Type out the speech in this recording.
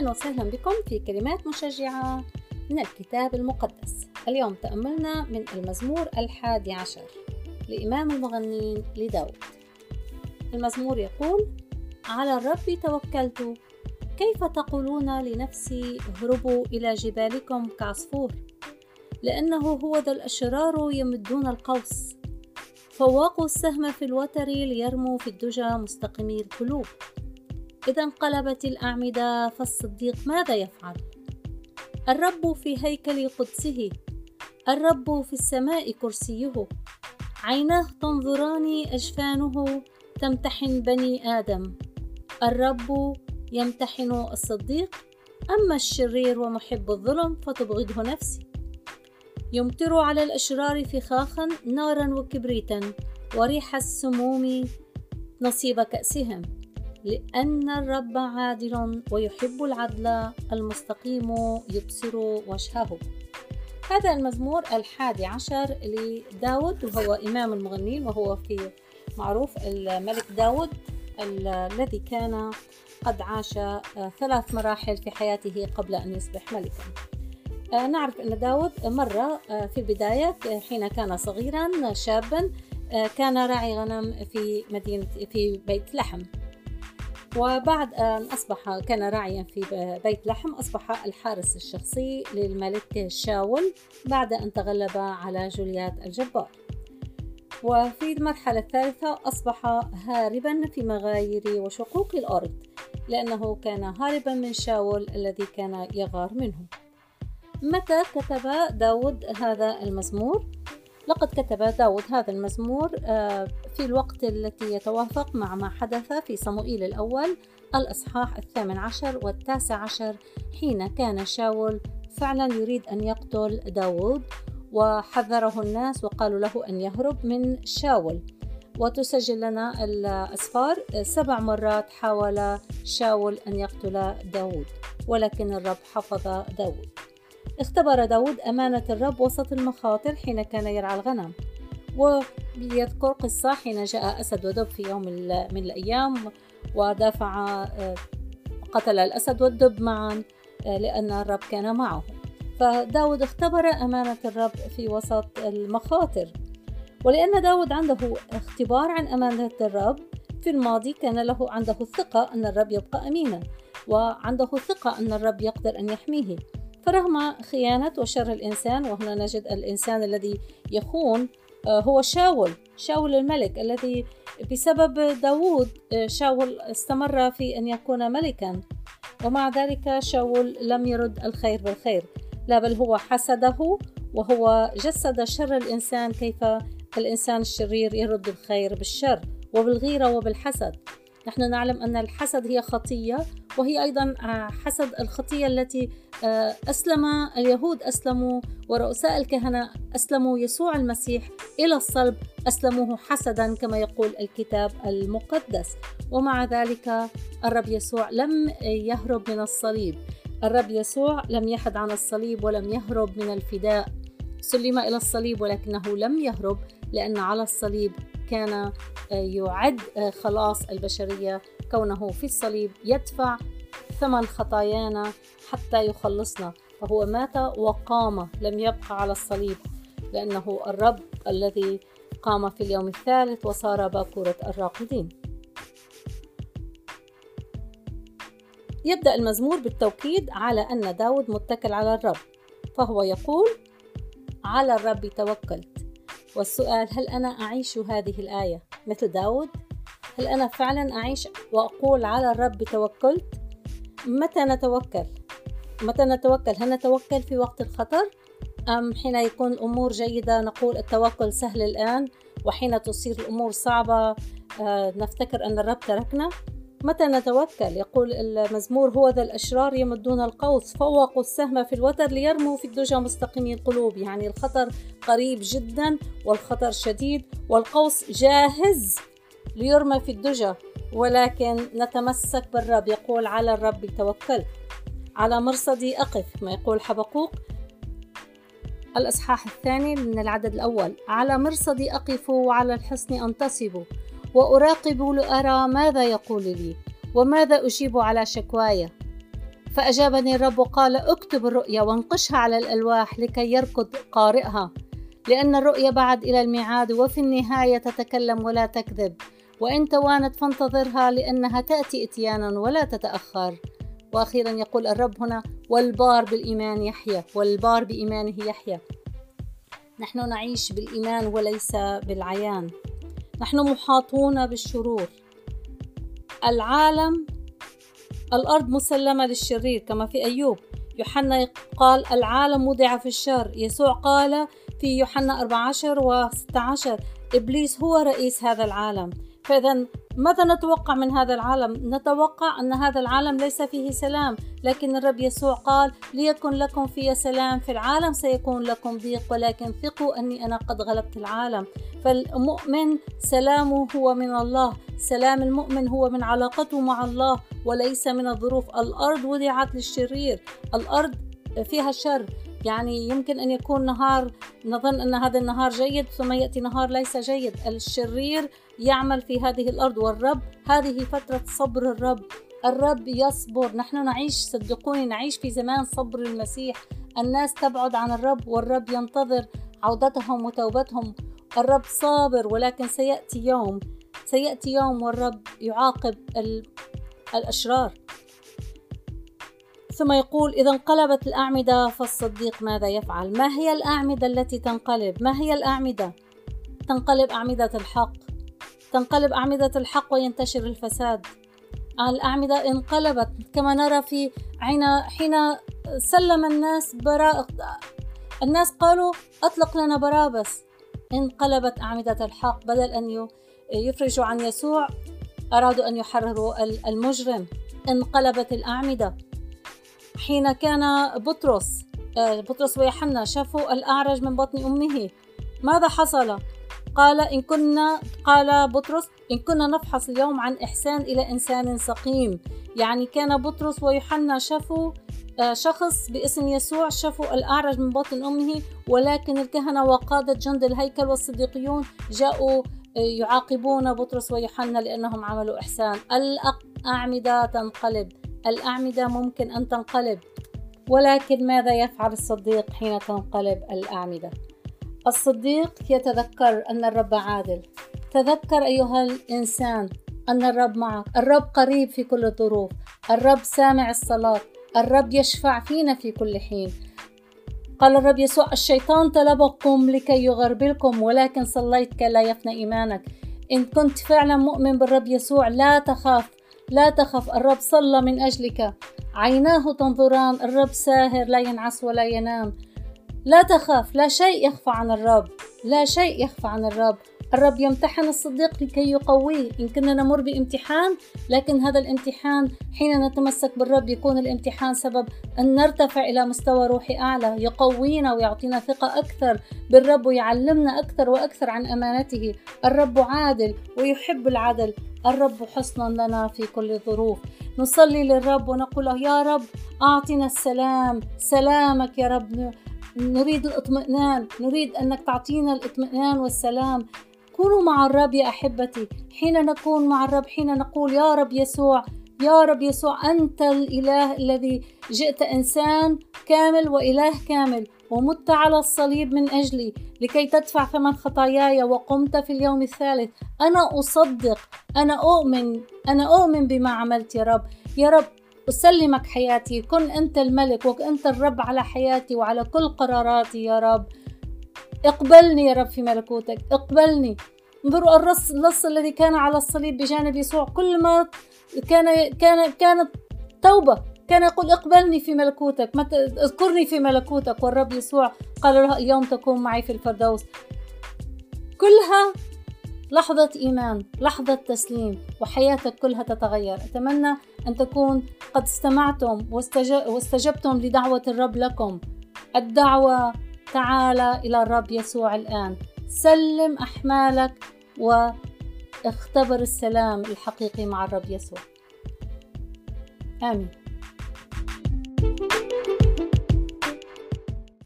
أهلا وسهلا بكم في كلمات مشجعة من الكتاب المقدس. اليوم تأملنا من المزمور الحادي عشر لإمام المغنين لداود. المزمور يقول على الرب توكلت. كيف تقولون لنفسي اهربوا إلى جبالكم كعصفور؟ لأنه هو ذا الأشرار يمدون القوس. فواقوا السهم في الوتر ليرموا في الدجى مستقيمي القلوب. إذا انقلبت الأعمدة فالصديق ماذا يفعل؟ الرب في هيكل قدسه الرب في السماء كرسيه. عيناه تنظران أجفانه تمتحن بني آدم. الرب يمتحن الصديق أما الشرير ومحب الظلم فتبغضه نفسي. يمطر على الأشرار فخاخا نارا وكبريتا. وريح السموم نصيب كأسهم. لأن الرب عادل ويحب العدل المستقيم يبصر وجهه. هذا المزمور الحادي عشر لداود وهو إمام المغنين وهو في معروف الملك داود الذي كان قد عاش ثلاث مراحل في حياته قبل أن يصبح ملكا. نعرف أن داود مرة في البداية حين كان صغيرا شابا كان راعي غنم في مدينة في بيت لحم. وبعد أن أصبح كان راعيا في بيت لحم أصبح الحارس الشخصي للملك شاول بعد أن تغلب على جوليات الجبار وفي المرحلة الثالثة أصبح هاربا في مغاير وشقوق الأرض لأنه كان هاربا من شاول الذي كان يغار منه متى كتب داود هذا المزمور؟ لقد كتب داود هذا المزمور في الوقت التي يتوافق مع ما حدث في صموئيل الأول الإصحاح الثامن عشر والتاسع عشر حين كان شاول فعلا يريد أن يقتل داود وحذره الناس وقالوا له أن يهرب من شاول. وتسجل لنا الأسفار. سبع مرات حاول شاول أن يقتل داود ولكن الرب حفظ داود. اختبر داود أمانة الرب وسط المخاطر حين كان يرعى الغنم. ويذكر قصة حين جاء أسد ودب في يوم من الأيام ودافع قتل الأسد والدب معا لأن الرب كان معه. فداود اختبر أمانة الرب في وسط المخاطر. ولأن داود عنده اختبار عن أمانة الرب في الماضي كان له عنده الثقة أن الرب يبقى أمينا وعنده ثقة أن الرب يقدر أن يحميه. فرغم خيانة وشر الإنسان وهنا نجد الإنسان الذي يخون هو شاول شاول الملك الذي بسبب داود شاول استمر في أن يكون ملكا. ومع ذلك شاول لم يرد الخير بالخير. لا بل هو حسده وهو جسد شر الإنسان كيف الإنسان الشرير يرد الخير بالشر وبالغيرة وبالحسد. نحن نعلم أن الحسد هي خطية وهي أيضا حسد الخطية التي أسلم اليهود أسلموا ورؤساء الكهنة أسلموا يسوع المسيح إلى الصلب أسلموه حسدا كما يقول الكتاب المقدس. ومع ذلك الرب يسوع لم يهرب من الصليب. الرب يسوع لم يحد عن الصليب ولم يهرب من الفداء. سلم إلى الصليب ولكنه لم يهرب لأن على الصليب كان يعد خلاص البشرية كونه في الصليب يدفع ثمن خطايانا حتى يخلصنا. فهو مات وقام لم يبقى على الصليب لأنه الرب الذي قام في اليوم الثالث وصار باكورة الراقدين. يبدأ المزمور بالتوكيد على أن داود متكل على الرب فهو يقول على الرب توكلت والسؤال هل أنا أعيش هذه الآية مثل داود؟ هل أنا فعلا أعيش وأقول على الرب توكلت؟ متى نتوكل؟ متى نتوكل؟ هل نتوكل في وقت الخطر؟ أم حين يكون الأمور جيدة نقول التوكل سهل الآن وحين تصير الأمور صعبة نفتكر أن الرب تركنا؟ متى نتوكل؟ يقول المزمور هو ذا الأشرار يمدون القوس فوقوا السهم في الوتر ليرموا في الدجى مستقيمي القلوب. يعني الخطر قريب جدا والخطر شديد والقوس جاهز ليرمى في الدجى ولكن نتمسك بالرب. يقول على الرب توكل. على مرصدي أقف ما يقول حبقوق. الإصحاح الثاني من العدد الأول. على مرصدي أقف وعلى الحصن أنتصب وأراقب لأرى ماذا يقول لي وماذا أجيب على شكواي فأجابني الرب وقال اكتب الرؤيا وانقشها على الألواح لكي يركض قارئها لأن الرؤيا بعد إلى الميعاد وفي النهاية تتكلم ولا تكذب وإن توانت فانتظرها لأنها تأتي إتيانا ولا تتأخر. وأخيرا يقول الرب هنا والبار بالإيمان يحيى والبار بإيمانه يحيى نحن نعيش بالإيمان وليس بالعيان. نحن محاطون بالشرور العالم الأرض مسلمة للشرير كما في أيوب يوحنا قال العالم وضع في الشر يسوع قال في يوحنا 14 و 16 إبليس هو رئيس هذا العالم فإذا ماذا نتوقع من هذا العالم؟ نتوقع أن هذا العالم ليس فيه سلام، لكن الرب يسوع قال: ليكن لكم في سلام، في العالم سيكون لكم ضيق، ولكن ثقوا أني أنا قد غلبت العالم. فالمؤمن سلامه هو من الله، سلام المؤمن هو من علاقته مع الله وليس من الظروف. الأرض وضعت للشرير، الأرض فيها شر، يعني يمكن أن يكون نهار نظن أن هذا النهار جيد ثم يأتي نهار ليس جيد. الشرير يعمل في هذه الأرض والرب هذه فترة صبر الرب. الرب يصبر. نحن نعيش صدقوني نعيش في زمان صبر المسيح. الناس تبعد عن الرب والرب ينتظر عودتهم وتوبتهم. الرب صابر ولكن سيأتي يوم سيأتي يوم والرب يعاقب الأشرار ثم يقول إذا انقلبت الأعمدة فالصديق ماذا يفعل؟ ما هي الأعمدة التي تنقلب؟ ما هي الأعمدة؟ تنقلب أعمدة الحق تنقلب أعمدة الحق وينتشر الفساد الأعمدة انقلبت كما نرى في حين حين سلم الناس براء الناس قالوا أطلق لنا بارابس انقلبت أعمدة الحق بدل أن يفرجوا عن يسوع أرادوا أن يحرروا المجرم. انقلبت الأعمدة. حين كان بطرس آه، بطرس ويوحنا شافوا الأعرج من بطن أمه. ماذا حصل؟ قال إن كنا قال بطرس إن كنا نفحص اليوم عن إحسان إلى إنسان سقيم. يعني كان بطرس ويوحنا شافوا شخص باسم يسوع شافوا الأعرج من بطن أمه ولكن الكهنة وقادة جند الهيكل والصديقيون جاءوا آه، يعاقبون بطرس ويوحنا لأنهم عملوا إحسان. الأعمدة تنقلب. الأعمدة ممكن أن تنقلب ولكن ماذا يفعل الصديق حين تنقلب الأعمدة؟ الصديق يتذكر أن الرب عادل. تذكر أيها الإنسان أن الرب معك. الرب قريب في كل الظروف الرب سامع الصلاة. الرب يشفع فينا في كل حين. قال الرب يسوع الشيطان طلبكم لكي يغربلكم ولكن صليت كي لا يفنى إيمانك. إن كنت فعلا مؤمن بالرب يسوع لا تخاف لا تخف. الرب صلى من أجلك. عيناه تنظران الرب ساهر لا ينعس ولا ينام. لا تخاف لا شيء يخفى عن الرب لا شيء يخفى عن الرب. الرب يمتحن الصديق لكي يقويه. إن كنا نمر بامتحان لكن هذا الامتحان حين نتمسك بالرب يكون الامتحان سبب أن نرتفع إلى مستوى روحي أعلى يقوينا ويعطينا ثقة أكثر بالرب ويعلمنا أكثر وأكثر عن أمانته. الرب عادل ويحب العدل. الرب حصنا لنا في كل الظروف. نصلي للرب ونقول له يا رب أعطنا السلام. سلامك يا رب. نريد الاطمئنان. نريد أنك تعطينا الاطمئنان والسلام. كونوا مع الرب يا أحبتي. حين نكون مع الرب حين نقول يا رب يسوع يا رب يسوع أنت الإله الذي جئت إنسان كامل وإله كامل ومت على الصليب من أجلي لكي تدفع ثمن خطاياي وقمت في اليوم الثالث. أنا أصدق أنا أؤمن أنا أؤمن بما عملت يا رب. يا رب أسلمك حياتي. كن أنت الملك وأنت الرب على حياتي وعلى كل قراراتي يا رب. اقبلني يا رب في ملكوتك اقبلني. انظروا الرص اللص الذي كان على الصليب بجانب يسوع. كل ما كان كان كانت توبة. كان يقول اقبلني في ملكوتك اذكرني في ملكوتك. والرب يسوع قال له اليوم تكون معي في الفردوس. كلها لحظة إيمان لحظة تسليم وحياتك كلها تتغير. أتمنى أن تكون قد استمعتم واستجبتم لدعوة الرب لكم. الدعوة تعال إلى الرب يسوع الآن. سلم أحمالك واختبر السلام الحقيقي مع الرب يسوع. آمين.